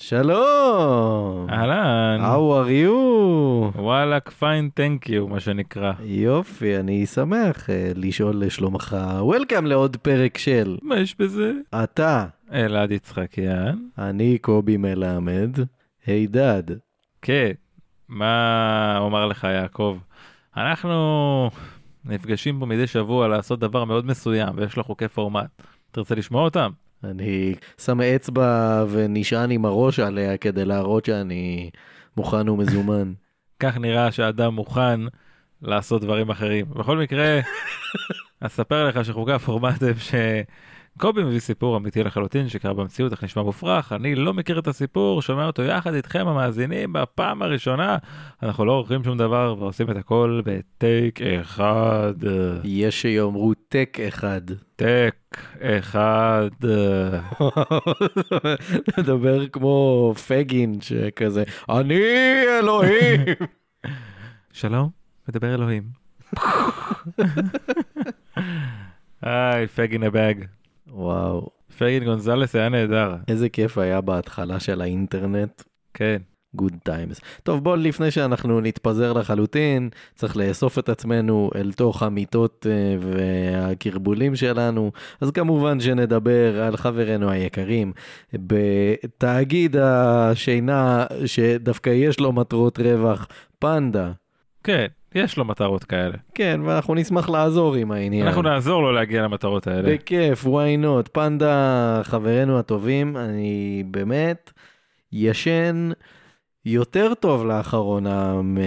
שלום! אהלן, How are you? וואלאק פיין תנק יו מה שנקרא. יופי, אני שמח אה, לשאול לשלומך. Welcome לעוד פרק של מה יש בזה? אתה, אלעד יצחקיאן. אני קובי מלמד, הידד. כן, מה אומר לך יעקב? אנחנו נפגשים פה מדי שבוע לעשות דבר מאוד מסוים ויש לו חוקי פורמט. תרצה לשמוע אותם? אני שם אצבע ונשען עם הראש עליה כדי להראות שאני מוכן ומזומן. כך נראה שאדם מוכן לעשות דברים אחרים. בכל מקרה, אספר לך שחוקי הפורמט הם שקובי מביא סיפור אמיתי לחלוטין שקרה במציאות, איך נשמע מופרך, אני לא מכיר את הסיפור, שומע אותו יחד איתכם המאזינים בפעם הראשונה, אנחנו לא עורכים שום דבר ועושים את הכל בטייק אחד. יש שיאמרו טק אחד. טק אחד. מדבר כמו פגין שכזה, אני אלוהים. שלום, מדבר אלוהים. היי, פגין הבאג. וואו, פגין גונזלס היה נהדר. איזה כיף היה בהתחלה של האינטרנט. כן. good times. טוב בוא לפני שאנחנו נתפזר לחלוטין צריך לאסוף את עצמנו אל תוך המיטות אה, והקרבולים שלנו אז כמובן שנדבר על חברינו היקרים בתאגיד השינה שדווקא יש לו מטרות רווח פנדה. כן, יש לו מטרות כאלה. כן ואנחנו נשמח לעזור עם העניין. אנחנו נעזור לו להגיע למטרות האלה. בכיף why not פנדה חברינו הטובים אני באמת ישן יותר טוב לאחרונה, מ...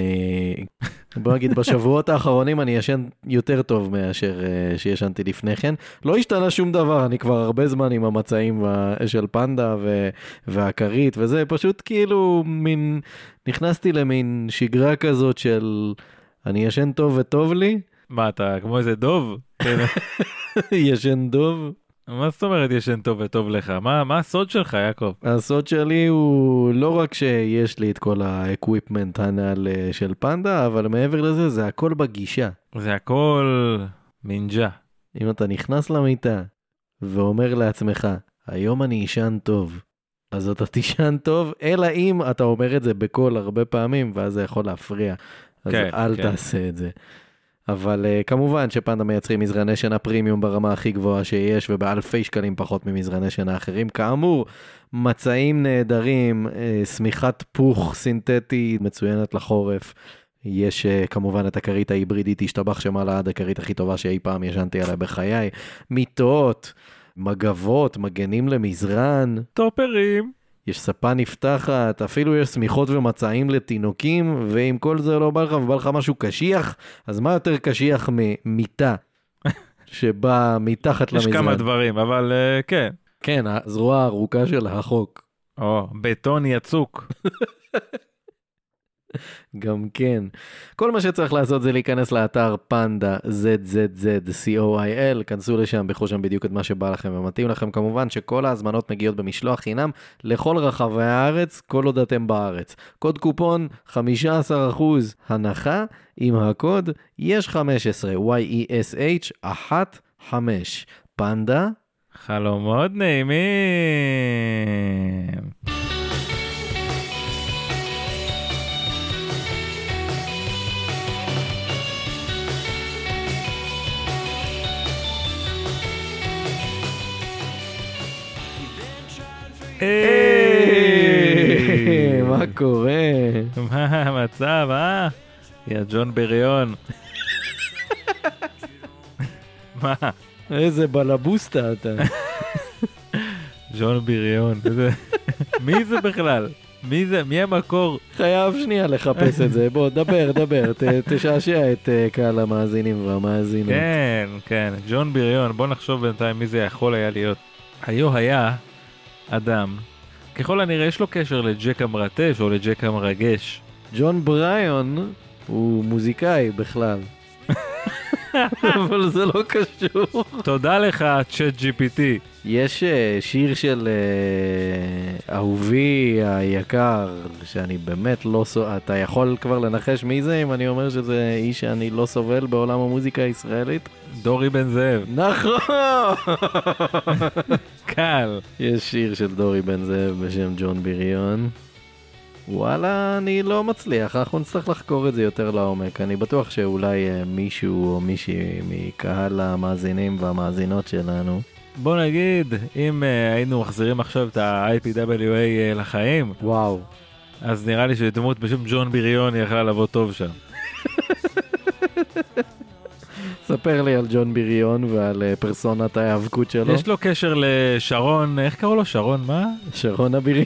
בוא נגיד בשבועות האחרונים אני ישן יותר טוב מאשר uh, שישנתי לפני כן. לא השתנה שום דבר, אני כבר הרבה זמן עם המצעים של פנדה ו... והכרית וזה, פשוט כאילו מין, נכנסתי למין שגרה כזאת של אני ישן טוב וטוב לי. מה אתה כמו איזה דוב? ישן דוב. מה זאת אומרת ישן טוב וטוב לך? מה, מה הסוד שלך יעקב? הסוד שלי הוא לא רק שיש לי את כל ה equipment הנ"ל של פנדה, אבל מעבר לזה זה הכל בגישה. זה הכל מינג'ה. אם אתה נכנס למיטה ואומר לעצמך, היום אני אשן טוב, אז אתה תישן טוב, אלא אם אתה אומר את זה בקול הרבה פעמים, ואז זה יכול להפריע. אז כן, אל תגיד. תעשה את זה. אבל אה, כמובן שפנדה מייצרים מזרני שינה פרימיום ברמה הכי גבוהה שיש ובאלפי שקלים פחות ממזרני שינה אחרים. כאמור, מצעים נהדרים, uh, שמיכת פוך סינתטי מצוינת לחורף. יש uh, כמובן את הכרית ההיברידית השתבח שמעלה עד הכרית הכי טובה שאי פעם ישנתי עליה בחיי. מיטות, מגבות, מגנים למזרן. טופרים. יש ספה נפתחת, אפילו יש שמיכות ומצעים לתינוקים, ואם כל זה לא בא לך ובא לך משהו קשיח, אז מה יותר קשיח ממיטה שבאה מתחת יש למזרן? כמה דברים, אבל uh, כן. כן, הזרוע הארוכה של החוק. או, בטון יצוק. גם כן. כל מה שצריך לעשות זה להיכנס לאתר פנדה ZZZ כנסו לשם, בחרו שם בדיוק את מה שבא לכם ומתאים לכם. כמובן שכל ההזמנות מגיעות במשלוח חינם לכל רחבי הארץ, כל עוד אתם בארץ. קוד קופון 15% הנחה עם הקוד יש 15 Y-E-S-H 1-5 פנדה. חלומות נעימים. היי, מה קורה? מה המצב, אה? יא ג'ון בריון. מה? איזה בלבוסטה אתה. ג'ון בריון. מי זה בכלל? מי זה? מי המקור? חייב שנייה לחפש את זה. בוא, דבר, דבר, ת- תשעשע את אה, קהל המאזינים והמאזינות. כן, כן, ג'ון בריון. בוא נחשוב בינתיים מי זה יכול היה להיות. היו היה אדם, ככל הנראה יש לו קשר לג'ק המרטש או לג'ק המרגש. ג'ון בריון הוא מוזיקאי בכלל. אבל זה לא קשור. תודה לך, צ'אט GPT. יש אה, שיר של אה, אהובי היקר, שאני באמת לא... סו- אתה יכול כבר לנחש מי זה אם אני אומר שזה איש שאני לא סובל בעולם המוזיקה הישראלית? דורי בן זאב. נכון! קל. יש שיר של דורי בן זאב בשם ג'ון בריון. וואלה, אני לא מצליח, אנחנו נצטרך לחקור את זה יותר לעומק. אני בטוח שאולי אה, מישהו או מישהי מקהל המאזינים והמאזינות שלנו. בוא נגיד, אם uh, היינו מחזירים עכשיו את ה-IPWA uh, לחיים, וואו. אז נראה לי שדמות בשם ג'ון בריון יכלה לבוא טוב שם. ספר לי על ג'ון בריון ועל אה, פרסונת ההיאבקות שלו. יש לו קשר לשרון, איך קראו לו? שרון מה? שרון הבריון.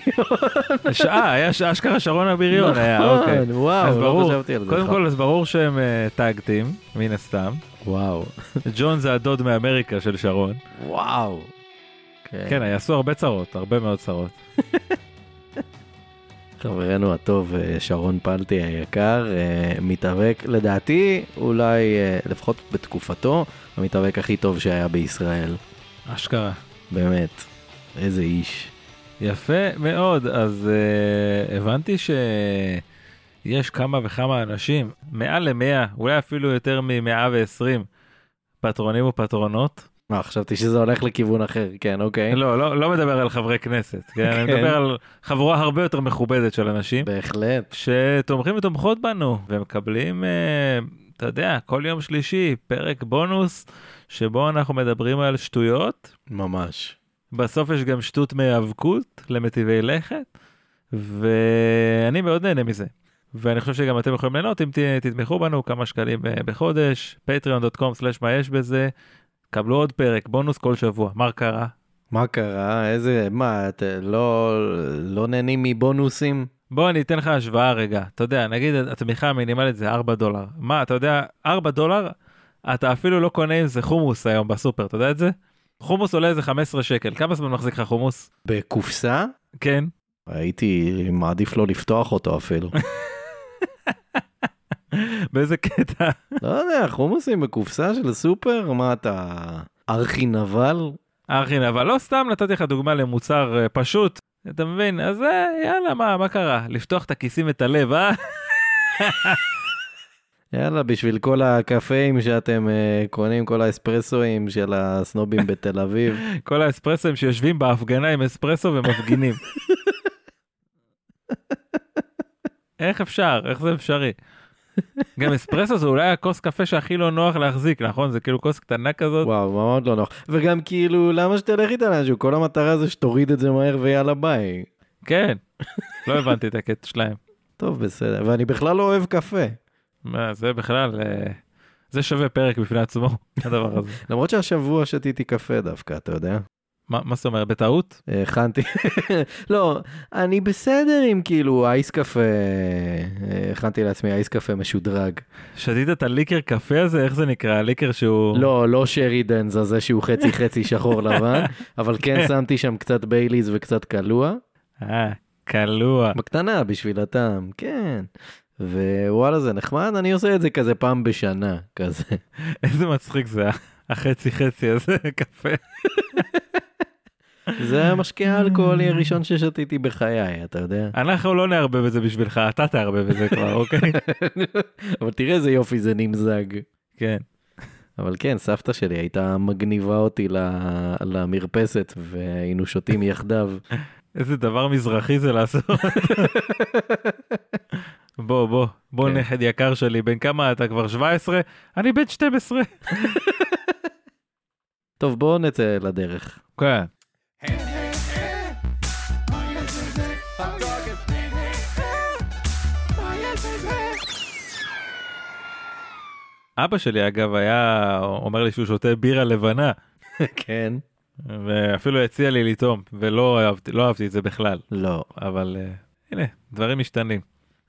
אה, היה אשכרה שרון הבריון היה, אוקיי. נכון, וואו, לא חשבתי על זה. קודם כל אז ברור שהם טאגטים, מן הסתם. וואו, ג'ון זה הדוד מאמריקה של שרון. וואו. כן, יעשו הרבה צרות, הרבה מאוד צרות. חברנו הטוב אה, שרון פלטי היקר, אה, מתאבק, לדעתי, אולי אה, לפחות בתקופתו, המתאבק הכי טוב שהיה בישראל. אשכרה. באמת, איזה איש. יפה מאוד, אז uh, הבנתי שיש כמה וכמה אנשים, מעל למאה, אולי אפילו יותר מ-120 פטרונים ופטרונות. מה, חשבתי שזה הולך לכיוון אחר, כן, אוקיי. לא, לא, לא מדבר על חברי כנסת, כן? אני כן. מדבר על חבורה הרבה יותר מכובדת של אנשים בהחלט. שתומכים ותומכות בנו ומקבלים, uh, אתה יודע, כל יום שלישי פרק בונוס שבו אנחנו מדברים על שטויות. ממש. בסוף יש גם שטות מהיאבקות למטיבי לכת, ואני מאוד נהנה מזה. ואני חושב שגם אתם יכולים ליהנות אם תתמכו בנו כמה שקלים אה, בחודש, patreon.com/מה יש בזה, קבלו עוד פרק, בונוס כל שבוע, מה קרה? מה קרה? איזה, מה, את לא, לא נהנים מבונוסים? בוא אני אתן לך השוואה רגע, אתה יודע, נגיד התמיכה המינימלית זה 4 דולר, מה, אתה יודע, 4 דולר, אתה אפילו לא קונה עם זה חומוס היום בסופר, אתה יודע את זה? חומוס עולה איזה 15 שקל, כמה זמן מחזיק לך חומוס? בקופסה? כן. הייתי מעדיף לא לפתוח אותו אפילו. באיזה קטע? לא יודע, חומוסים בקופסה של סופר? מה אתה ארכי נבל? ארכין, אבל לא סתם נתתי לך דוגמה למוצר אה, פשוט, אתה מבין? אז אה, יאללה, מה, מה קרה? לפתוח את הכיסים ואת הלב, אה? יאללה, בשביל כל הקפאים שאתם uh, קונים, כל האספרסואים של הסנובים בתל אביב. כל האספרסואים שיושבים בהפגנה עם אספרסו ומפגינים. איך אפשר? איך זה אפשרי? גם אספרסו זה אולי הכוס קפה שהכי לא נוח להחזיק, נכון? זה כאילו כוס קטנה כזאת. וואו, מאוד לא נוח. וגם כאילו, למה שתלך איתה לאנשהו? כל המטרה זה שתוריד את זה מהר ויאללה ביי. כן, לא הבנתי את הקטע שלהם. טוב, בסדר. ואני בכלל לא אוהב קפה. מה, זה בכלל, אה, זה שווה פרק בפני עצמו, הדבר הזה. למרות שהשבוע שתיתי קפה דווקא, אתה יודע? מה מה זאת אומרת, בטעות? הכנתי, לא, אני בסדר עם כאילו אייס קפה, אה, הכנתי לעצמי אייס קפה משודרג. שתית את הליקר קפה הזה, איך זה נקרא? הליקר שהוא... לא, לא שרי דנזה, זה שהוא חצי חצי שחור לבן, אבל כן שמתי שם קצת בייליז וקצת קלוע. אה, קלוע. בקטנה בשביל הטעם, כן. ווואלה זה נחמד, אני עושה את זה כזה פעם בשנה, כזה. איזה מצחיק זה, החצי חצי הזה, קפה. זה המשקה האלכוהולי הראשון ששתיתי בחיי, אתה יודע. אנחנו לא נערבב את זה בשבילך, אתה תערבב את זה כבר, אוקיי? אבל תראה איזה יופי זה נמזג. כן. אבל כן, סבתא שלי הייתה מגניבה אותי למרפסת והיינו שותים יחדיו. איזה דבר מזרחי זה לעשות. בוא, בוא, בוא כן. נכד יקר שלי, בן כמה אתה כבר 17? אני בן 12. טוב, בואו נצא לדרך. כן. אבא שלי אגב היה אומר לי שהוא שותה בירה לבנה כן. ואפילו הציע לי לטעום ולא אהבתי לא אהבתי את זה בכלל לא. אבל uh, הנה דברים משתנים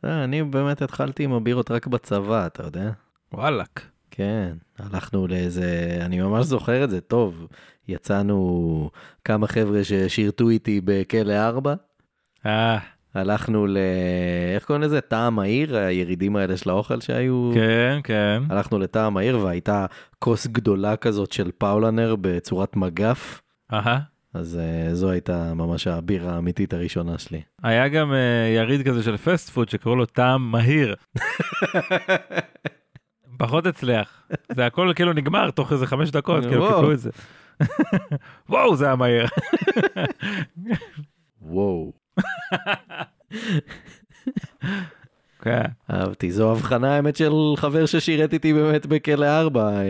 אה, אני באמת התחלתי עם הבירות רק בצבא, אתה יודע? וואלאק כן, הלכנו לאיזה, אני ממש זוכר את זה טוב. יצאנו כמה חבר'ה ששירתו איתי בכלא 4, אה הלכנו ל... איך קוראים לזה? טעם העיר? הירידים האלה של האוכל שהיו? כן, כן. הלכנו לטעם העיר והייתה כוס גדולה כזאת של פאולנר בצורת מגף. אהה. אז uh, זו הייתה ממש הבירה האמיתית הראשונה שלי. היה גם uh, יריד כזה של פסט פוד שקראו לו טעם מהיר. פחות הצליח. זה הכל כאילו נגמר תוך איזה חמש דקות, כאילו. קיבלו את זה. וואו, זה היה מהיר. וואו. כן. אהבתי, זו הבחנה האמת של חבר ששירת איתי באמת בכלא 4, אה,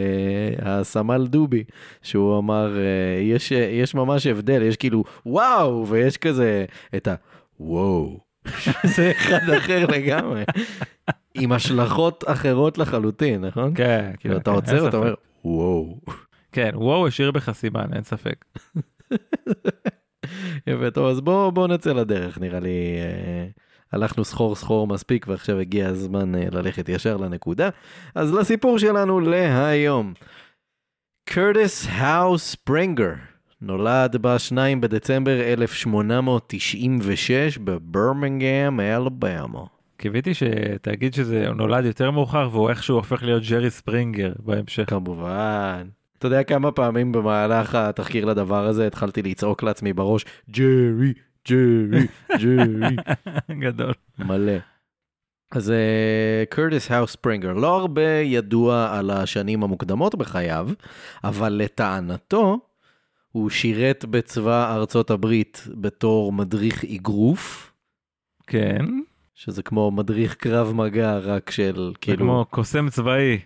הסמל דובי, שהוא אמר, אה, יש, אה, יש ממש הבדל, יש כאילו וואו, ויש כזה את ה... וואו. זה אחד אחר לגמרי. עם השלכות אחרות לחלוטין, נכון? כן, כאילו כן, אתה עוצר ואתה ספק. אומר, וואו. כן, וואו השאיר בך סימן, אין ספק. יפה, טוב, אז בואו בוא נצא לדרך, נראה לי. אה, הלכנו סחור סחור מספיק ועכשיו הגיע הזמן אה, ללכת ישר לנקודה. אז לסיפור שלנו להיום. קרטיס האו ספרינגר נולד ב-2 בדצמבר 1896 בברמינגהם, אלבמה. קיוויתי שתגיד שזה נולד יותר מאוחר והוא איכשהו הופך להיות ג'רי ספרינגר בהמשך. כמובן. אתה יודע כמה פעמים במהלך התחקיר לדבר הזה התחלתי לצעוק לעצמי בראש, ג'רי, ג'רי, ג'רי. גדול. מלא. אז קרטיס האוס ספרינגר, לא הרבה ידוע על השנים המוקדמות בחייו, אבל לטענתו, הוא שירת בצבא ארצות הברית בתור מדריך אגרוף, כן, שזה כמו מדריך קרב מגע, רק שזה כאילו, כמו קוסם צבאי.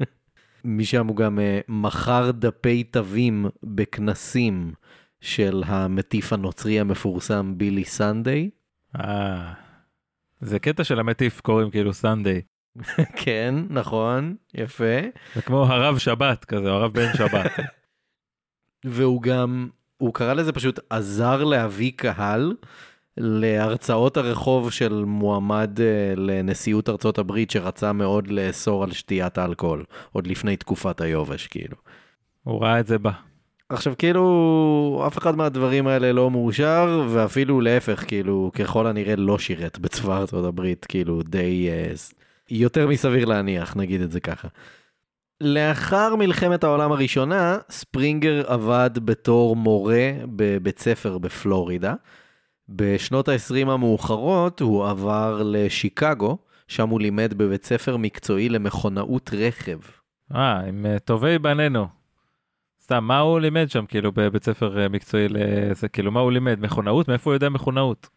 משם הוא גם אה, מכר דפי תווים בכנסים של המטיף הנוצרי המפורסם בילי סנדיי. אה, זה קטע של המטיף קוראים כאילו סנדיי. כן, נכון, יפה. זה כמו הרב שבת כזה, הרב בן שבת. והוא גם, הוא קרא לזה פשוט עזר להביא קהל להרצאות הרחוב של מועמד אה, לנשיאות ארצות הברית שרצה מאוד לאסור על שתיית האלכוהול, עוד לפני תקופת היובש כאילו. הוא ראה את זה בא. עכשיו כאילו אף אחד מהדברים האלה לא מאושר ואפילו להפך כאילו ככל הנראה לא שירת בצבא ארצות הברית כאילו די ס- יותר מסביר להניח נגיד את זה ככה. לאחר מלחמת העולם הראשונה ספרינגר עבד בתור מורה בבית ספר בפלורידה. בשנות ה-20 המאוחרות הוא עבר לשיקגו שם הוא לימד בבית ספר מקצועי למכונאות רכב. אה, עם אה, טובי בנינו. סתם, מה הוא לימד שם כאילו בבית ספר אה, מקצועי לזה, כאילו מה הוא לימד? מכונאות? מאיפה הוא יודע מכונאות?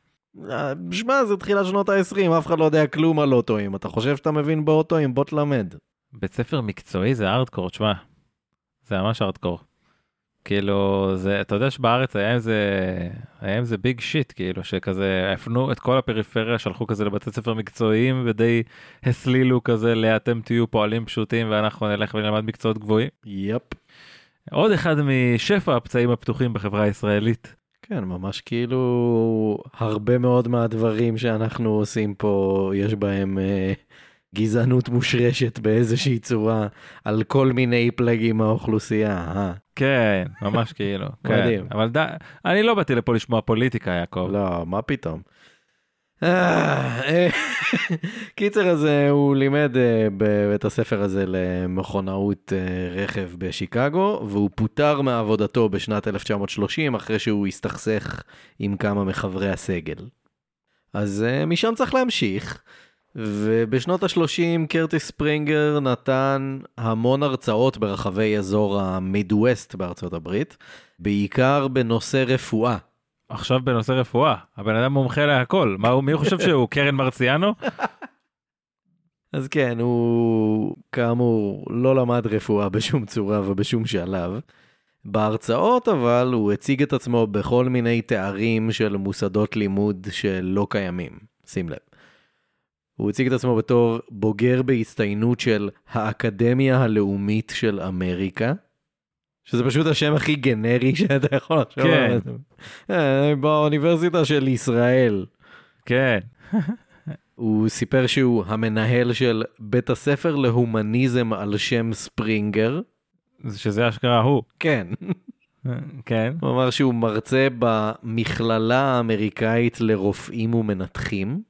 אה, שמע, זה תחילת שנות ה-20, אף אחד לא יודע כלום על אוטואים. אתה חושב שאתה מבין באוטואים? בוא תלמד. בית ספר מקצועי זה ארדקור, תשמע. זה ממש ארדקור. כאילו, זה, אתה יודע שבארץ היה עם זה, היה עם זה ביג שיט, כאילו, שכזה הפנו את כל הפריפריה, שלחו כזה לבתי ספר מקצועיים, ודי הסלילו כזה לאתם תהיו פועלים פשוטים, ואנחנו נלך ונלמד מקצועות גבוהים. יפ. עוד אחד משפע הפצעים הפתוחים בחברה הישראלית. כן, ממש כאילו הרבה מאוד מהדברים שאנחנו עושים פה, יש בהם אה, גזענות מושרשת באיזושהי צורה על כל מיני פלגים מהאוכלוסייה. אה? כן, ממש כאילו. כן. מדהים. אבל די, אני לא באתי לפה לשמוע פוליטיקה, יעקב. לא, מה פתאום. אה, אה, קיצר אז אה, הוא לימד בבית הספר הזה למכונאות רכב בשיקגו והוא פוטר מעבודתו בשנת 1930 אחרי שהוא הסתכסך עם כמה מחברי הסגל. אז משם צריך להמשיך. ובשנות ה-30 קרטיס ספרינגר נתן המון הרצאות ברחבי אזור המידווסט בארצות הברית, בעיקר בנושא רפואה. עכשיו בנושא רפואה, הבן אדם מומחה להכל. מה מי חושב שהוא, קרן מרציאנו? אז כן, הוא כאמור לא למד רפואה בשום צורה ובשום שלב. בהרצאות אבל הוא הציג את עצמו בכל מיני תארים של מוסדות לימוד שלא קיימים, שים לב. הוא הציג את עצמו בתור בוגר בהצטיינות של האקדמיה הלאומית של אמריקה, שזה פשוט השם הכי גנרי שאתה יכול לחשוב כן. עליו. אה, באוניברסיטה של ישראל. כן. הוא סיפר שהוא המנהל של בית הספר להומניזם על שם ספרינגר. שזה אשכרה הוא. כן. כן. הוא אמר שהוא מרצה במכללה האמריקאית לרופאים ומנתחים.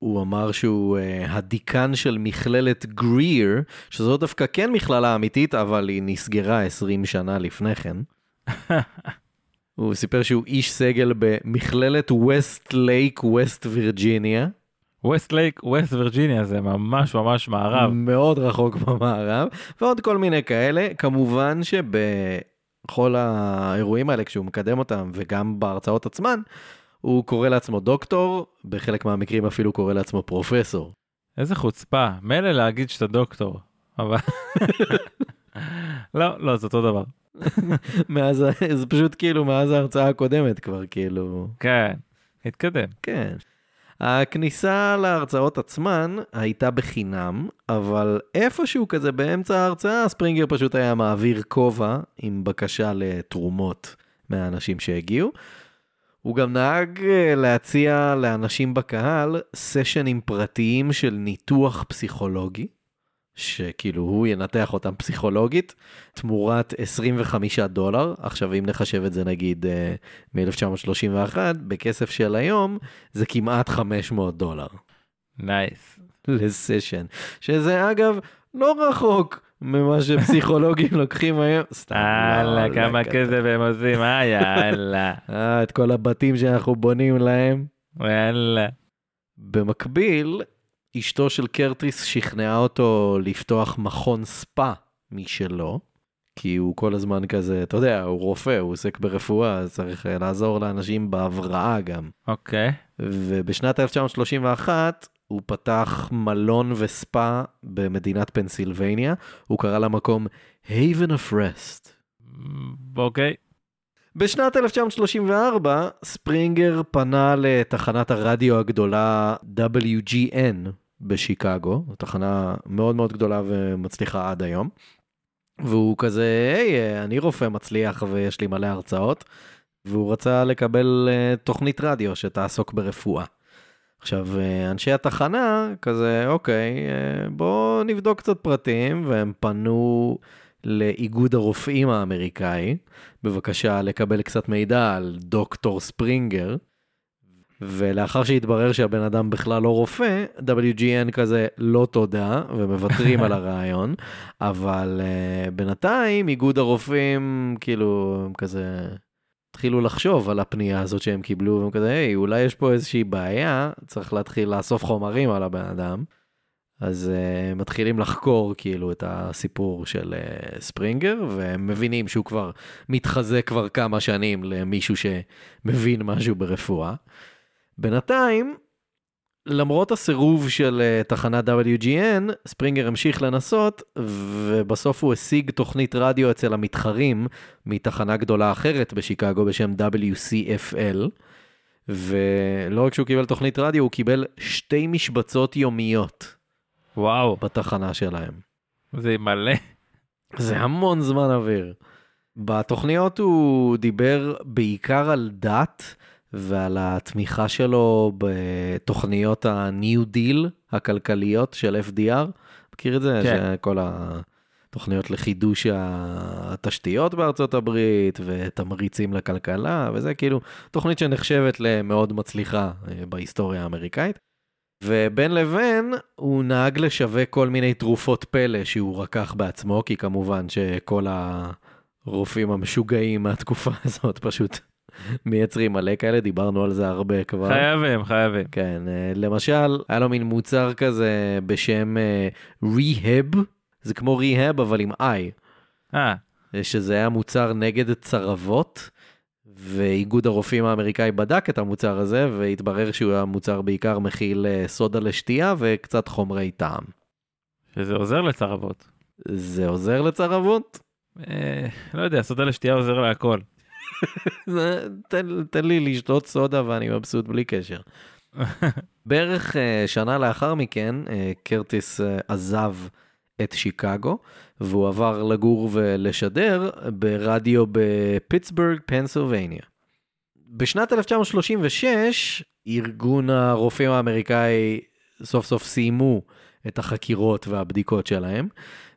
הוא אמר שהוא uh, הדיקן של מכללת גריר, שזו דווקא כן מכללה אמיתית, אבל היא נסגרה 20 שנה לפני כן. הוא סיפר שהוא איש סגל במכללת ווסט לייק, ווסט וירג'יניה. ווסט לייק, ווסט וירג'יניה זה ממש ממש מערב. מאוד רחוק במערב, ועוד כל מיני כאלה. כמובן שבכל האירועים האלה, כשהוא מקדם אותם, וגם בהרצאות עצמן, הוא קורא לעצמו דוקטור, בחלק מהמקרים אפילו קורא לעצמו פרופסור. איזה חוצפה, מילא להגיד שאתה דוקטור, אבל... לא, לא, זה אותו דבר. מאז, זה פשוט כאילו מאז ההרצאה הקודמת כבר, כאילו... כן, התקדם. כן. הכניסה להרצאות עצמן הייתה בחינם, אבל איפשהו כזה באמצע ההרצאה, ספרינגר פשוט היה מעביר כובע עם בקשה לתרומות מהאנשים שהגיעו. הוא גם נהג אה, להציע לאנשים בקהל סשנים פרטיים של ניתוח פסיכולוגי, שכאילו הוא ינתח אותם פסיכולוגית, תמורת 25 דולר. עכשיו אם נחשב את זה נגיד אה, מ-1931, בכסף של היום זה כמעט 500 דולר. נייס. Nice. לסשן, שזה אגב לא רחוק ממה שפסיכולוגים לוקחים היום. סתם. כמה כסף הם עושים, אה יאללה. אה, את כל הבתים שאנחנו בונים להם. יאללה. במקביל, אשתו של קרטיס שכנעה אותו לפתוח מכון ספא משלו, כי הוא כל הזמן כזה, אתה יודע, הוא רופא, הוא עוסק ברפואה, אז צריך לעזור לאנשים בהבראה גם. אוקיי. Okay. ובשנת 1931 הוא פתח מלון וספא במדינת פנסילבניה, הוא קרא למקום Haven of Rest. אוקיי. Okay. בשנת 1934 ספרינגר פנה לתחנת הרדיו הגדולה WGN בשיקגו, תחנה מאוד מאוד גדולה ומצליחה עד היום. והוא כזה, היי, אני רופא מצליח ויש לי מלא הרצאות, והוא רצה לקבל uh, תוכנית רדיו שתעסוק ברפואה. עכשיו, uh, אנשי התחנה, כזה, אוקיי, uh, בואו נבדוק קצת פרטים, והם פנו לאיגוד הרופאים האמריקאי, בבקשה לקבל קצת מידע על דוקטור ספרינגר. ולאחר שהתברר שהבן אדם בכלל לא רופא, WGN כזה לא תודה ומוותרים על הרעיון, אבל uh, בינתיים איגוד הרופאים כאילו הם כזה התחילו לחשוב על הפנייה הזאת שהם קיבלו והם כזה היי אולי יש פה איזושהי בעיה צריך להתחיל לאסוף חומרים על הבן אדם. אז uh, מתחילים לחקור כאילו את הסיפור של uh, ספרינגר והם מבינים שהוא כבר מתחזה כבר כמה שנים למישהו שמבין משהו ברפואה. בינתיים, למרות הסירוב של uh, תחנת WGN, ספרינגר המשיך לנסות, ובסוף הוא השיג תוכנית רדיו אצל המתחרים מתחנה גדולה אחרת בשיקגו בשם WCFL. ולא רק שהוא קיבל תוכנית רדיו, הוא קיבל שתי משבצות יומיות. וואו. בתחנה שלהם. זה מלא. זה המון זמן אוויר. בתוכניות הוא דיבר בעיקר על דת, ועל התמיכה שלו בתוכניות ה-New Deal הכלכליות של FDR. מכיר את זה? כן. כל התוכניות לחידוש התשתיות בארצות הברית ותמריצים לכלכלה, וזה כאילו תוכנית שנחשבת למאוד מצליחה אה, בהיסטוריה האמריקאית. ובין לבין הוא נהג לשווק כל מיני תרופות פלא שהוא רקח בעצמו, כי כמובן שכל הרופאים המשוגעים מהתקופה הזאת פשוט מייצרים מלא כאלה, דיברנו על זה הרבה כבר. חייבים, חייבים. כן, אה, למשל, היה לו מין מוצר כזה בשם ריהב, אה, זה כמו ריהב אבל עם איי. אה. שזה היה מוצר נגד צרבות, ואיגוד הרופאים האמריקאי בדק את המוצר הזה, והתברר שהוא היה מוצר בעיקר מכיל אה, סודה לשתייה וקצת חומרי טעם. שזה עוזר לצרבות. זה עוזר לצרבות? אה, לא יודע, סודה לשתייה עוזר להכל. תן, תן לי לשתות סודה ואני מבסוט בלי קשר. בערך uh, שנה לאחר מכן, uh, קרטיס uh, עזב את שיקגו, והוא עבר לגור ולשדר ברדיו בפיטסבורג, פנסילבניה. בשנת 1936, ארגון הרופאים האמריקאי סוף סוף סיימו את החקירות והבדיקות שלהם,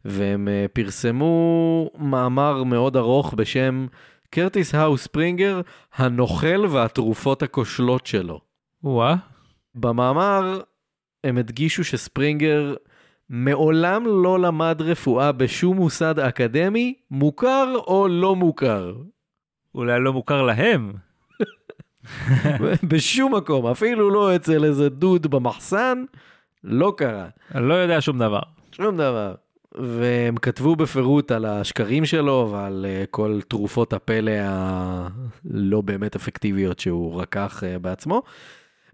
והם פרסמו מאמר מאוד ארוך בשם קרטיס האו ספרינגר, הנוכל והתרופות הכושלות שלו. וואה, במאמר הם הדגישו שספרינגר מעולם לא למד רפואה בשום מוסד אקדמי, מוכר או לא מוכר. אולי לא מוכר להם. בשום מקום, אפילו לא אצל איזה דוד במחסן, לא קרה. אני לא יודע שום דבר. שום דבר. והם כתבו בפירוט על השקרים שלו ועל אה, כל תרופות הפלא הלא באמת אפקטיביות שהוא רקח אה, בעצמו.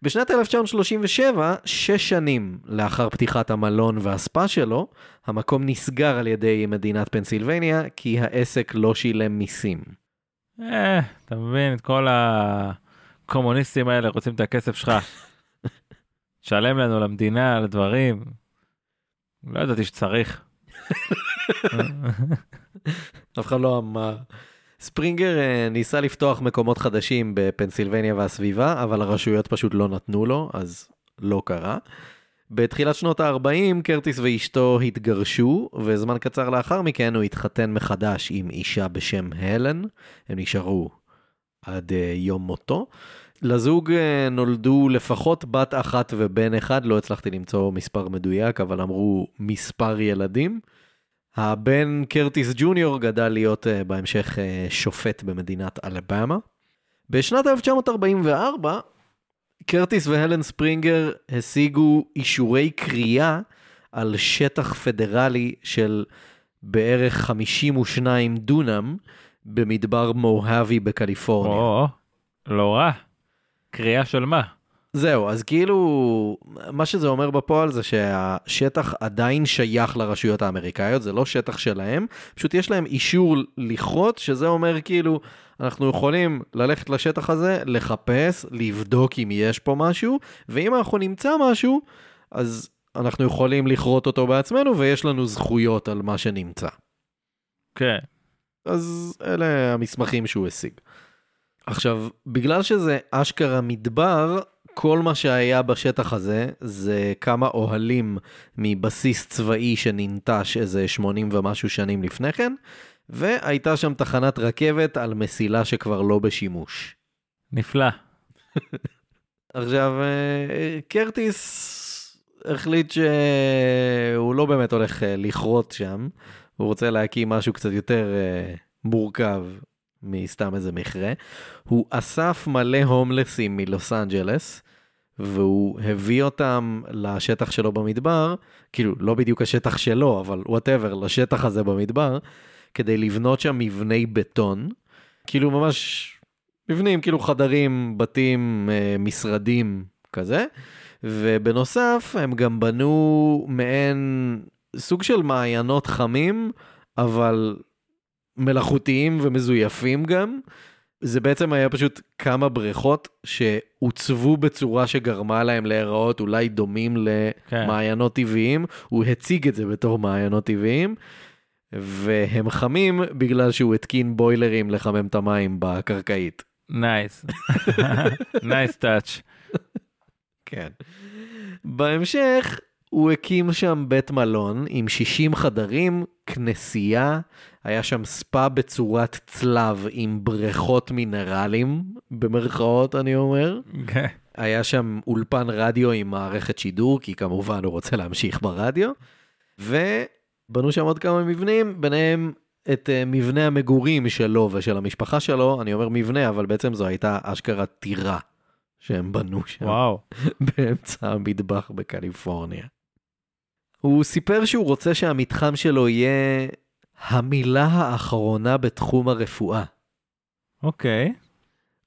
בשנת 1937, שש שנים לאחר פתיחת המלון והספא שלו, המקום נסגר על ידי מדינת פנסילבניה כי העסק לא שילם מיסים. אה, אתה מבין, את כל הקומוניסטים האלה רוצים את הכסף שלך. תשלם לנו למדינה, על דברים. לא ידעתי שצריך. אף אחד לא אמר. ספרינגר אה, ניסה לפתוח מקומות חדשים בפנסילבניה והסביבה, אבל הרשויות פשוט לא נתנו לו, אז לא קרה. בתחילת שנות ה-40 קרטיס ואשתו התגרשו, וזמן קצר לאחר מכן הוא התחתן מחדש עם אישה בשם הלן. הם נשארו עד uh, יום מותו. לזוג uh, נולדו לפחות בת אחת ובן אחד, לא הצלחתי למצוא מספר מדויק, אבל אמרו מספר ילדים. הבן קרטיס ג'וניור גדל להיות uh, בהמשך uh, שופט במדינת אלבמה. בשנת 1944, קרטיס והלן ספרינגר השיגו אישורי קריאה על שטח פדרלי של בערך 52 דונם במדבר מוהאבי בקליפורניה. או, לא רע. קריאה של מה? זהו, אז כאילו, מה שזה אומר בפועל זה שהשטח עדיין שייך לרשויות האמריקאיות, זה לא שטח שלהם, פשוט יש להם אישור לכרות, שזה אומר כאילו, אנחנו יכולים ללכת לשטח הזה, לחפש, לבדוק אם יש פה משהו, ואם אנחנו נמצא משהו, אז אנחנו יכולים לכרות אותו בעצמנו, ויש לנו זכויות על מה שנמצא. כן. אז אלה המסמכים שהוא השיג. עכשיו, בגלל שזה אשכרה מדבר, כל מה שהיה בשטח הזה זה כמה אוהלים מבסיס צבאי שננטש איזה 80 ומשהו שנים לפני כן, והייתה שם תחנת רכבת על מסילה שכבר לא בשימוש. נפלא. עכשיו, אה, קרטיס החליט שהוא לא באמת הולך אה, לכרות שם, הוא רוצה להקים משהו קצת יותר אה, מורכב מסתם איזה מכרה. הוא אסף מלא הומלסים מלוס אנג'לס, והוא הביא אותם לשטח שלו במדבר, כאילו, לא בדיוק השטח שלו, אבל whatever, לשטח הזה במדבר, כדי לבנות שם מבני בטון, כאילו ממש מבנים, כאילו חדרים, בתים, אה, משרדים, כזה. ובנוסף, הם גם בנו מעין סוג של מעיינות חמים, אבל מלאכותיים ומזויפים גם. זה בעצם היה פשוט כמה בריכות שעוצבו בצורה שגרמה להם להיראות אולי דומים למעיינות טבעיים. הוא הציג את זה בתור מעיינות טבעיים, והם חמים בגלל שהוא התקין בוילרים לחמם את המים בקרקעית. Nice. Nice touch. כן. בהמשך הוא הקים שם בית מלון עם 60 חדרים, כנסייה, היה שם ספא בצורת צלב עם בריכות מינרלים, במרכאות אני אומר. כן. היה שם אולפן רדיו עם מערכת שידור, כי כמובן הוא רוצה להמשיך ברדיו. ובנו שם עוד כמה מבנים, ביניהם את uh, מבנה המגורים שלו ושל המשפחה שלו. אני אומר מבנה, אבל בעצם זו הייתה אשכרה טירה שהם בנו שם. וואו. באמצע המטבח בקליפורניה. הוא סיפר שהוא רוצה שהמתחם שלו יהיה המילה האחרונה בתחום הרפואה. אוקיי.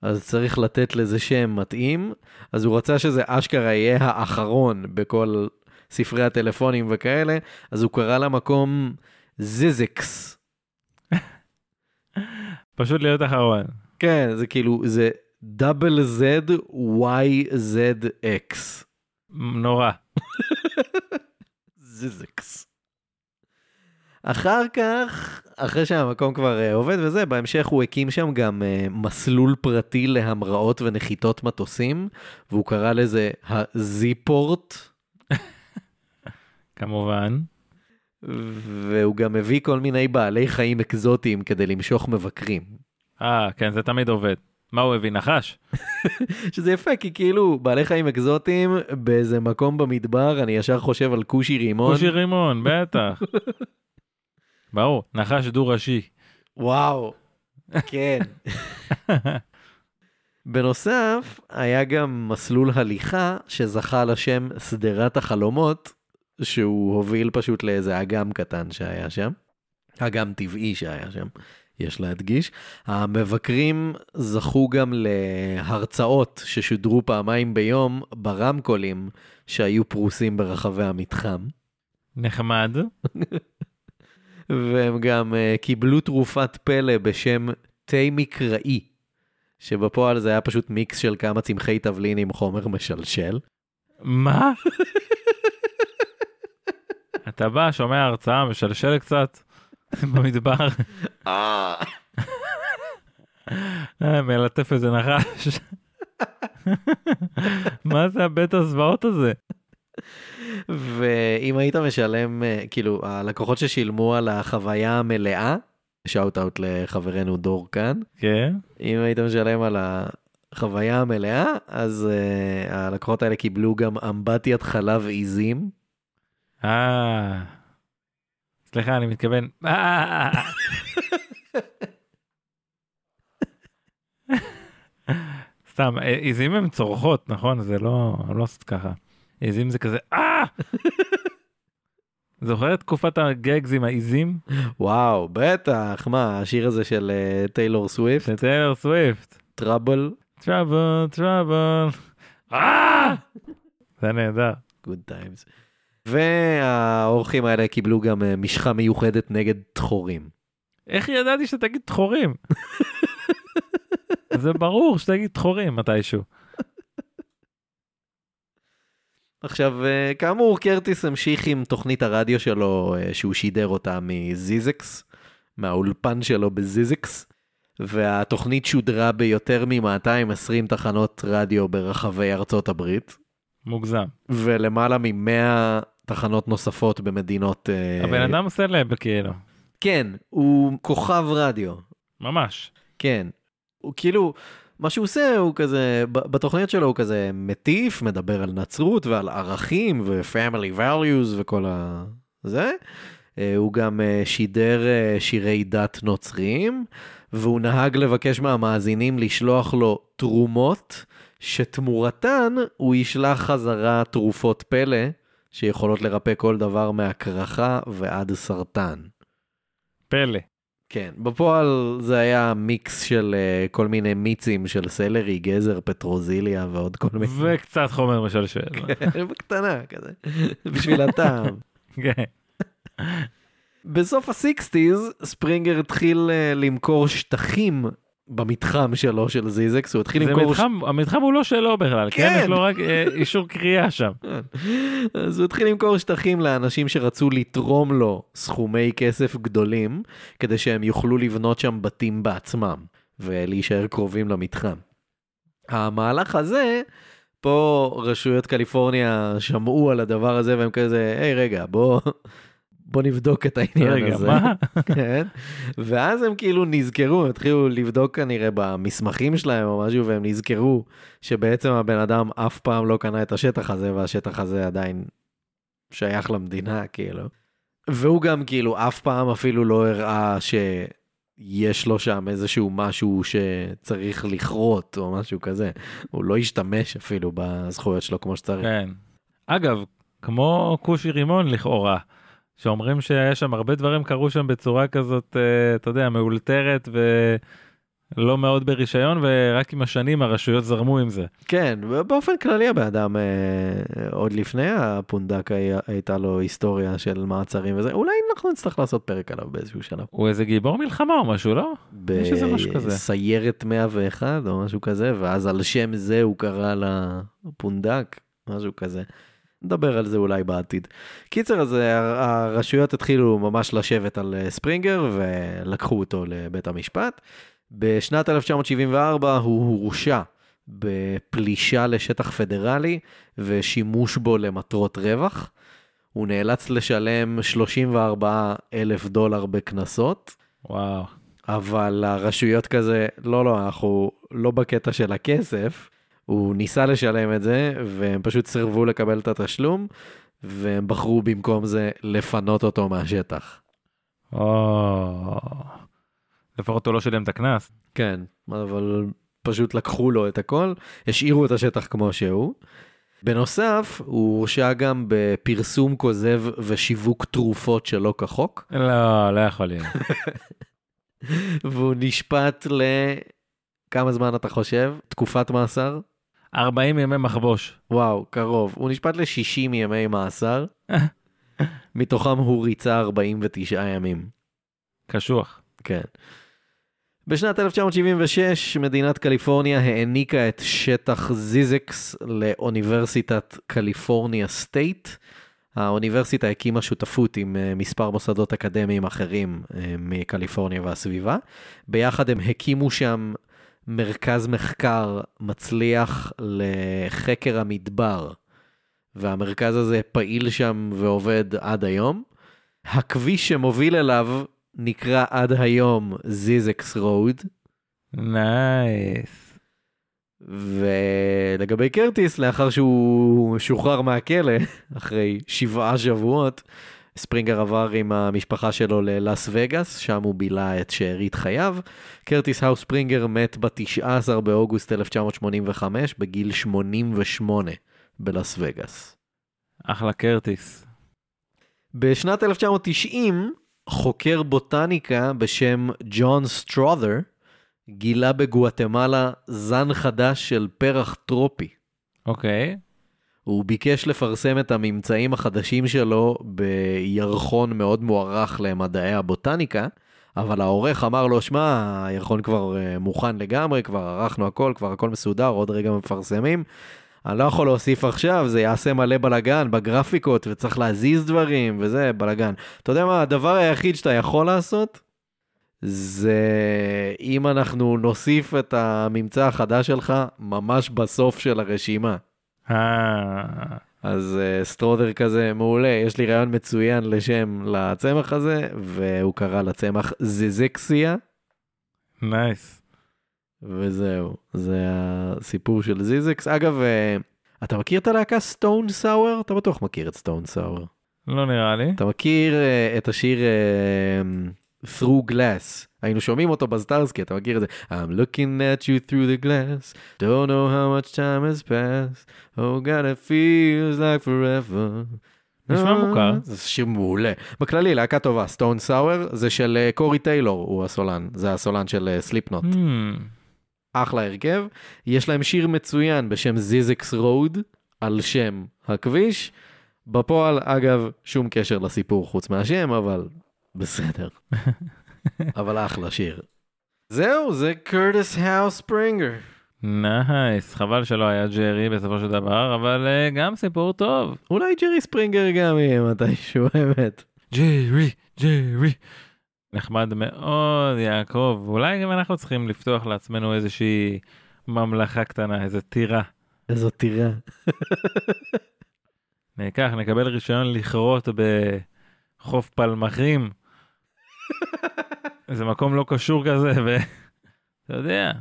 אז צריך לתת לזה שם מתאים, אז הוא רצה שזה אשכרה יהיה האחרון בכל ספרי הטלפונים וכאלה, אז הוא קרא למקום זיזיקס. פשוט להיות אחרון. כן, זה כאילו, זה דאבל זד וואי זד אקס. נורא. זיזיקס. אחר כך, אחרי שהמקום כבר uh, עובד וזה, בהמשך הוא הקים שם גם uh, מסלול פרטי להמראות ונחיתות מטוסים, והוא קרא לזה הזיפורט, כמובן. והוא גם הביא כל מיני בעלי חיים אקזוטיים כדי למשוך מבקרים. אה, כן, זה תמיד עובד. מה הוא הביא, נחש? שזה יפה, כי כאילו בעלי חיים אקזוטיים באיזה מקום במדבר, אני ישר חושב על כושי רימון. כושי רימון, בטח. ברור, נחש דו-ראשי. וואו, כן. בנוסף, היה גם מסלול הליכה שזכה לשם שדרת החלומות, שהוא הוביל פשוט לאיזה אגם קטן שהיה שם. אגם טבעי שהיה שם, יש להדגיש. המבקרים זכו גם להרצאות ששודרו פעמיים ביום ברמקולים שהיו פרוסים ברחבי המתחם. נחמד. והם גם uh, קיבלו תרופת פלא בשם תה מקראי, שבפועל זה היה פשוט מיקס של כמה צמחי תבלין עם חומר משלשל. מה? אתה בא, שומע הרצאה, משלשל קצת במדבר, אה. אה, מלטף איזה נחש. מה זה הבית הזוועות הזה? ואם היית משלם, אה, כאילו, הלקוחות ששילמו על החוויה המלאה, שאוט אאוט לחברנו דור כאן, כן. אם היית משלם על החוויה המלאה, אז uh, הלקוחות האלה קיבלו גם אמבטיית חלב עיזים. אה... סליחה, אני מתכוון... אה, סתם, אה, עיזים הן צורחות, נכון? זה לא, לא לעשות ככה. עיזים זה כזה, אה! זוכר את תקופת ה gags עם העיזים? וואו, בטח, מה, השיר הזה של אה, טיילור סוויפט, של טיילר סוויפט. trouble, trouble, trouble. אה! זה נהדר. Good times. והאורחים האלה קיבלו גם אה, משחה מיוחדת נגד דחורים. איך ידעתי שתגיד דחורים? זה ברור שתגיד דחורים מתישהו. עכשיו, אה, כאמור, קרטיס המשיך עם תוכנית הרדיו שלו, אה, שהוא שידר אותה מזיזקס, מהאולפן שלו בזיזקס, והתוכנית שודרה ביותר מ-220 תחנות רדיו ברחבי ארצות הברית, מוגזם. ולמעלה מ-100 תחנות נוספות במדינות... אה, הבן אדם סלב כאילו. כן, הוא כוכב רדיו, ממש. כן. הוא כאילו, מה שהוא עושה הוא כזה, בתוכניות שלו הוא כזה מטיף, מדבר על נצרות ועל ערכים ו-family values וכל ה... זה. אה, הוא גם אה, שידר שירי דת נוצריים, והוא נהג לבקש מהמאזינים לשלוח לו תרומות, שתמורתן הוא ישלח חזרה תרופות פלא, שיכולות לרפא כל דבר מהקרחה ועד סרטן. פלא. כן, בפועל זה היה מיקס של uh, כל מיני מיצים של סלרי, גזר, פטרוזיליה ועוד כל מיני... וקצת חומר משלשל. כן, בקטנה כזה, בשביל הטעם. כן. בסוף הסיקסטיז, ספרינגר התחיל uh, למכור שטחים במתחם שלו, של זיזקס, הוא התחיל למכור... מתחם, המתחם הוא לא שלו בכלל, כן? כן. יש לו רק אה, אישור קריאה שם. אז הוא התחיל למכור שטחים לאנשים שרצו לתרום לו סכומי כסף גדולים, כדי שהם יוכלו לבנות שם בתים בעצמם, ולהישאר קרובים למתחם. המהלך הזה, פה רשויות קליפורניה שמעו על הדבר הזה והם כזה, היי רגע, בוא, בוא נבדוק את העניין רגע, הזה. מה? כן. ואז הם כאילו נזכרו, התחילו לבדוק כנראה במסמכים שלהם או משהו, והם נזכרו שבעצם הבן אדם אף פעם לא קנה את השטח הזה, והשטח הזה עדיין שייך למדינה, כאילו. והוא גם כאילו אף פעם אפילו לא הראה שיש לו שם איזשהו משהו שצריך לכרות או משהו כזה. הוא לא השתמש אפילו בזכויות שלו כמו שצריך. כן. אגב, כמו כושי רימון לכאורה, שאומרים שיש שם הרבה דברים קרו שם בצורה כזאת, אה, אתה יודע, מאולתרת ולא מאוד ברישיון, ורק עם השנים הרשויות זרמו עם זה. כן, באופן כללי הבן אדם, אה, עוד לפני הפונדק הייתה לו היסטוריה של מעצרים וזה, אולי אנחנו נצטרך לעשות פרק עליו באיזשהו שלב. הוא איזה גיבור מלחמה או משהו, לא? יש איזה משהו כזה. בסיירת 101 או משהו כזה, ואז על שם זה הוא קרא לפונדק, משהו כזה. נדבר על זה אולי בעתיד. קיצר, אז אה, הרשויות התחילו ממש לשבת על אה, ספרינגר ולקחו אותו לבית המשפט. בשנת 1974 הוא הורשע בפלישה לשטח פדרלי ושימוש בו למטרות רווח. הוא נאלץ לשלם 34 אלף דולר בקנסות. וואו. אבל הרשויות כזה, לא, לא, אנחנו לא בקטע של הכסף, הוא ניסה לשלם את זה, והם פשוט סירבו לקבל את התשלום, והם בחרו במקום זה לפנות אותו מהשטח. או... לפחות הוא לא שילם את הקנס. כן, אבל פשוט לקחו לו את הכל, השאירו את השטח כמו שהוא. בנוסף, הוא הורשע גם בפרסום כוזב ושיווק תרופות שלא כחוק, לא, לא יכול להיות. והוא נשפט ל... כמה זמן אתה חושב? תקופת מאסר? 40 ימי מחבוש. וואו, קרוב. הוא נשפט ל-60 ימי מאסר, מתוכם הוא ריצה 49 ימים. קשוח. כן. בשנת 1976 מדינת קליפורניה העניקה את שטח זיזקס לאוניברסיטת קליפורניה סטייט. האוניברסיטה הקימה שותפות עם אה, מספר מוסדות אקדמיים אחרים אה, מקליפורניה והסביבה. ביחד הם הקימו שם מרכז מחקר מצליח לחקר המדבר, והמרכז הזה פעיל שם ועובד עד היום. הכביש שמוביל אליו נקרא עד היום זיזקס רוד, nice. ולגבי קרטיס, לאחר שהוא שוחרר מהכלא אחרי שבעה שבועות, ספרינגר עבר עם המשפחה שלו ללאס וגאס, שם הוא בילה את שארית חייו. קרטיס האוס ספרינגר מת ב-19 באוגוסט 1985 בגיל 88 בלאס וגאס. אחלה קרטיס. בשנת 1990, חוקר בוטניקה בשם ג'ון סטרות'ר גילה בגואטמלה זן חדש של פרח טרופי. אוקיי. הוא ביקש לפרסם את הממצאים החדשים שלו בירחון מאוד מוערך למדעי הבוטניקה, אבל העורך אמר לו, שמע, הירחון כבר אה, מוכן לגמרי, כבר ערכנו הכל, כבר הכל מסודר, עוד רגע מפרסמים. אני לא יכול להוסיף עכשיו, זה יעשה מלא בלאגן בגרפיקות, וצריך להזיז דברים, וזה בלאגן. אתה יודע מה, הדבר היחיד שאתה יכול לעשות, זה אם אנחנו נוסיף את הממצא החדש שלך ממש בסוף של הרשימה. אה... אז אה, סטרודר כזה מעולה, יש לי רעיון מצוין לשם לצמח הזה, והוא קרא לצמח זיזקסיה, nice. וזהו, זה הסיפור של זיזקס. אגב, אה, אתה מכיר את הלהקה סטון סאואר? אתה בטוח מכיר את סטון סאואר. לא נראה לי. אתה מכיר אה, את השיר אה, Through Glass? היינו שומעים אותו בסטארסקי, אתה מכיר את זה? I'm looking at you through the glass, don't know how much time has passed, oh God it feels like forever. נשמע מוכר. זה שיר מעולה. בכללי, להקה טובה, סטון סאואר, זה של אה, קורי טיילור, הוא הסולן, זה הסולן של סליפנוט. המ. אחלה הרכב. יש להם שיר מצוין בשם זיזקס רוד, על שם הכביש. בפועל, אגב, שום קשר לסיפור חוץ מהשם, אבל בסדר. אבל אחלה שיר. זהו, זה קרטיס האוס ספרינגר. Nice. חבל שלא היה ג'רי בסופו של דבר, אבל אה, גם סיפור טוב. אולי ג'רי ספרינגר גם יהיה מתישהו, האמת. ג'רי, ג'רי. נחמד מאוד, יעקב. אולי גם אנחנו צריכים לפתוח לעצמנו איזושהי ממלכה קטנה, איזה טירה. איזו טירה. ניקח, נקבל רישיון לכרות בחוף פלמחים. איזה מקום לא קשור כזה, ואתה יודע,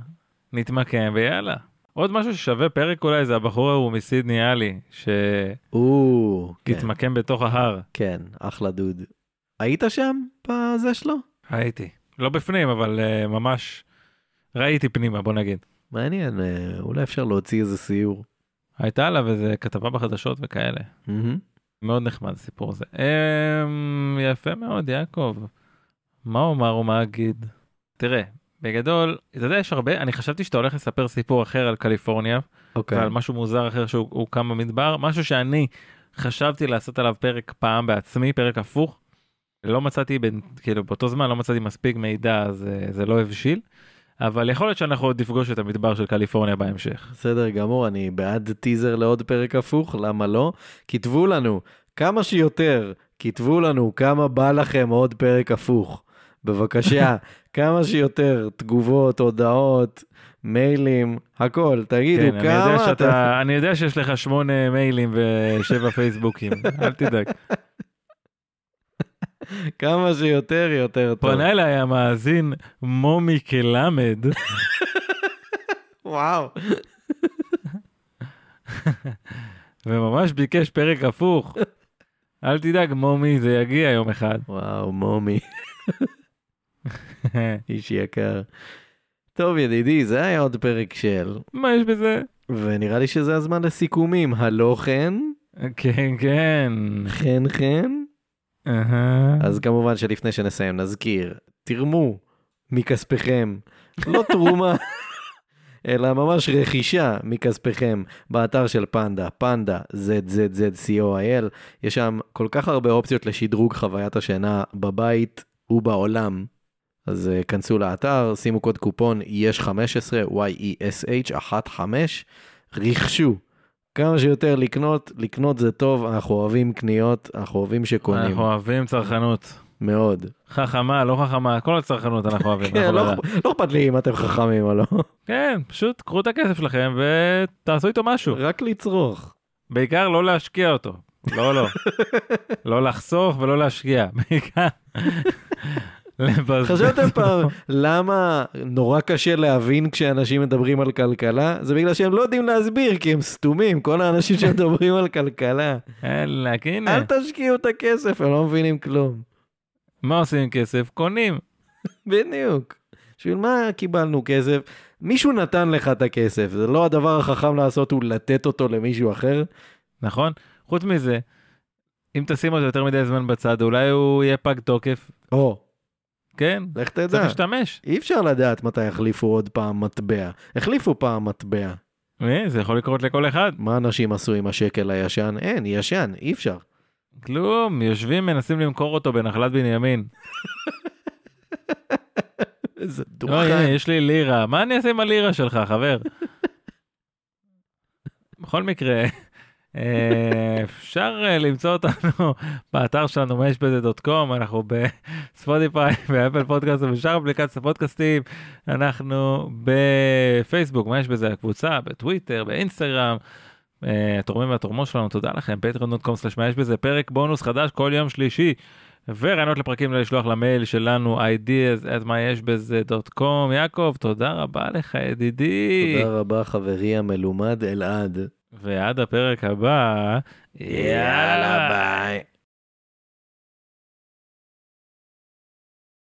נתמקם ויאללה. עוד משהו ששווה פרק אולי זה הבחור ההוא מסידני עלי, או, כן, שהתמקם בתוך ההר. כן, אחלה דוד. היית שם בזה שלו? הייתי. לא בפנים, אבל uh, ממש ראיתי פנימה, בוא נגיד. מעניין, אה, אולי אפשר להוציא איזה סיור. הייתה עליו איזה כתבה בחדשות וכאלה. מהמם. מאוד נחמד הסיפור הזה. Um, יפה מאוד, יעקב. מה אומר ומה אגיד? תראה, בגדול, אתה יודע, יש הרבה, אני חשבתי שאתה הולך לספר סיפור אחר על קליפורניה, אוקיי. ועל משהו מוזר אחר שהוא הוא קם במדבר, משהו שאני חשבתי לעשות עליו פרק פעם בעצמי, פרק הפוך. לא מצאתי, בין, כאילו באותו זמן לא מצאתי מספיק מידע, אז אה, זה לא הבשיל. אבל יכול להיות שאנחנו עוד נפגוש את המדבר של קליפורניה בהמשך. בסדר גמור, אני בעד טיזר לעוד פרק הפוך, למה לא? כתבו לנו כמה שיותר, כתבו לנו כמה בא לכם עוד פרק הפוך. בבקשה, כמה שיותר תגובות, הודעות, מיילים, הכל, תגידו כן, אני יודע, כמה אתה... שאתה, אני יודע שיש לך שמונה מיילים ושבע פייסבוקים, אל תדאג. כמה שיותר, יותר טוב. פנה אליי המאזין מומי כלמד, וואו. וממש ביקש פרק הפוך. אל תדאג, מומי, זה יגיע יום אחד. וואו, מומי, איש יקר. טוב, ידידי, זה היה עוד פרק של, מה יש בזה? ונראה לי שזה הזמן לסיכומים. הלא כן? כן, כן. כן, כן? אהה. אז כמובן שלפני שנסיים נזכיר, תרמו מכספיכם, לא תרומה, אלא ממש רכישה מכספיכם באתר של פנדה, פנדה, ZZZCOIL, יש שם כל כך הרבה אופציות לשדרוג חוויית השינה בבית ובעולם. אז uh, כנסו לאתר, שימו קוד קופון יש 15, Y-E-S-H, 15, רכשו. כמה שיותר לקנות, לקנות זה טוב, אנחנו אוהבים קניות, אנחנו אוהבים שקונים, אנחנו אוהבים צרכנות. מאוד. חכמה, לא חכמה, כל הצרכנות אנחנו אוהבים. כן, לא, לא- לא אכפת לי אם אתם חכמים או לא, כן, פשוט קחו את הכסף שלכם ותעשו איתו משהו. רק לצרוך. בעיקר לא להשקיע אותו. לא, לא. לא לחסוך ולא להשקיע. בעיקר. לבזבז חשבתם. פעם למה נורא קשה להבין כשאנשים מדברים על כלכלה? זה בגלל שהם לא יודעים להסביר כי הם סתומים, כל האנשים שמדברים על כלכלה. אלא, הנה. אל תשקיעו את הכסף, הם לא מבינים כלום. מה עושים עם כסף? קונים. בדיוק. בשביל מה קיבלנו כסף? מישהו נתן לך את הכסף, זה לא הדבר החכם לעשות הוא לתת אותו למישהו אחר? נכון? חוץ מזה, אם תשים אותו יותר מדי זמן בצד, אולי הוא יהיה פג תוקף. או, כן? לך צריך תדע. להשתמש. אי אפשר לדעת מתי יחליפו עוד פעם מטבע. החליפו פעם מטבע. אה, זה יכול לקרות לכל אחד. מה אנשים עשו עם השקל הישן? אין, ישן, אי אפשר. כלום, יושבים מנסים למכור אותו בנחלת בנימין. איזה לא, הנה, דוכן. יש לי לירה, מה אני אעשה עם הלירה שלך, חבר? בכל מקרה, אפשר אה, למצוא אותנו באתר שלנו, מה יש בזה דוט קום, אנחנו בספוטיפיי, באפל פודקאסט ובשאר אפליקציות הפודקאסטים, אנחנו בפייסבוק, מה יש בזה, הקבוצה, בטוויטר, באינסטגרם. אה, התורמים והתורמות שלנו, תודה לכם, patreon.com/slash מה יש בזה, פרק בונוס חדש כל יום שלישי. ורעיונות לפרקים לשלוח למייל שלנו ideas at מה יש בזה דוט קום יעקב תודה רבה לך ידידי תודה רבה חברי המלומד אלעד. ועד הפרק הבא, יאללה ביי.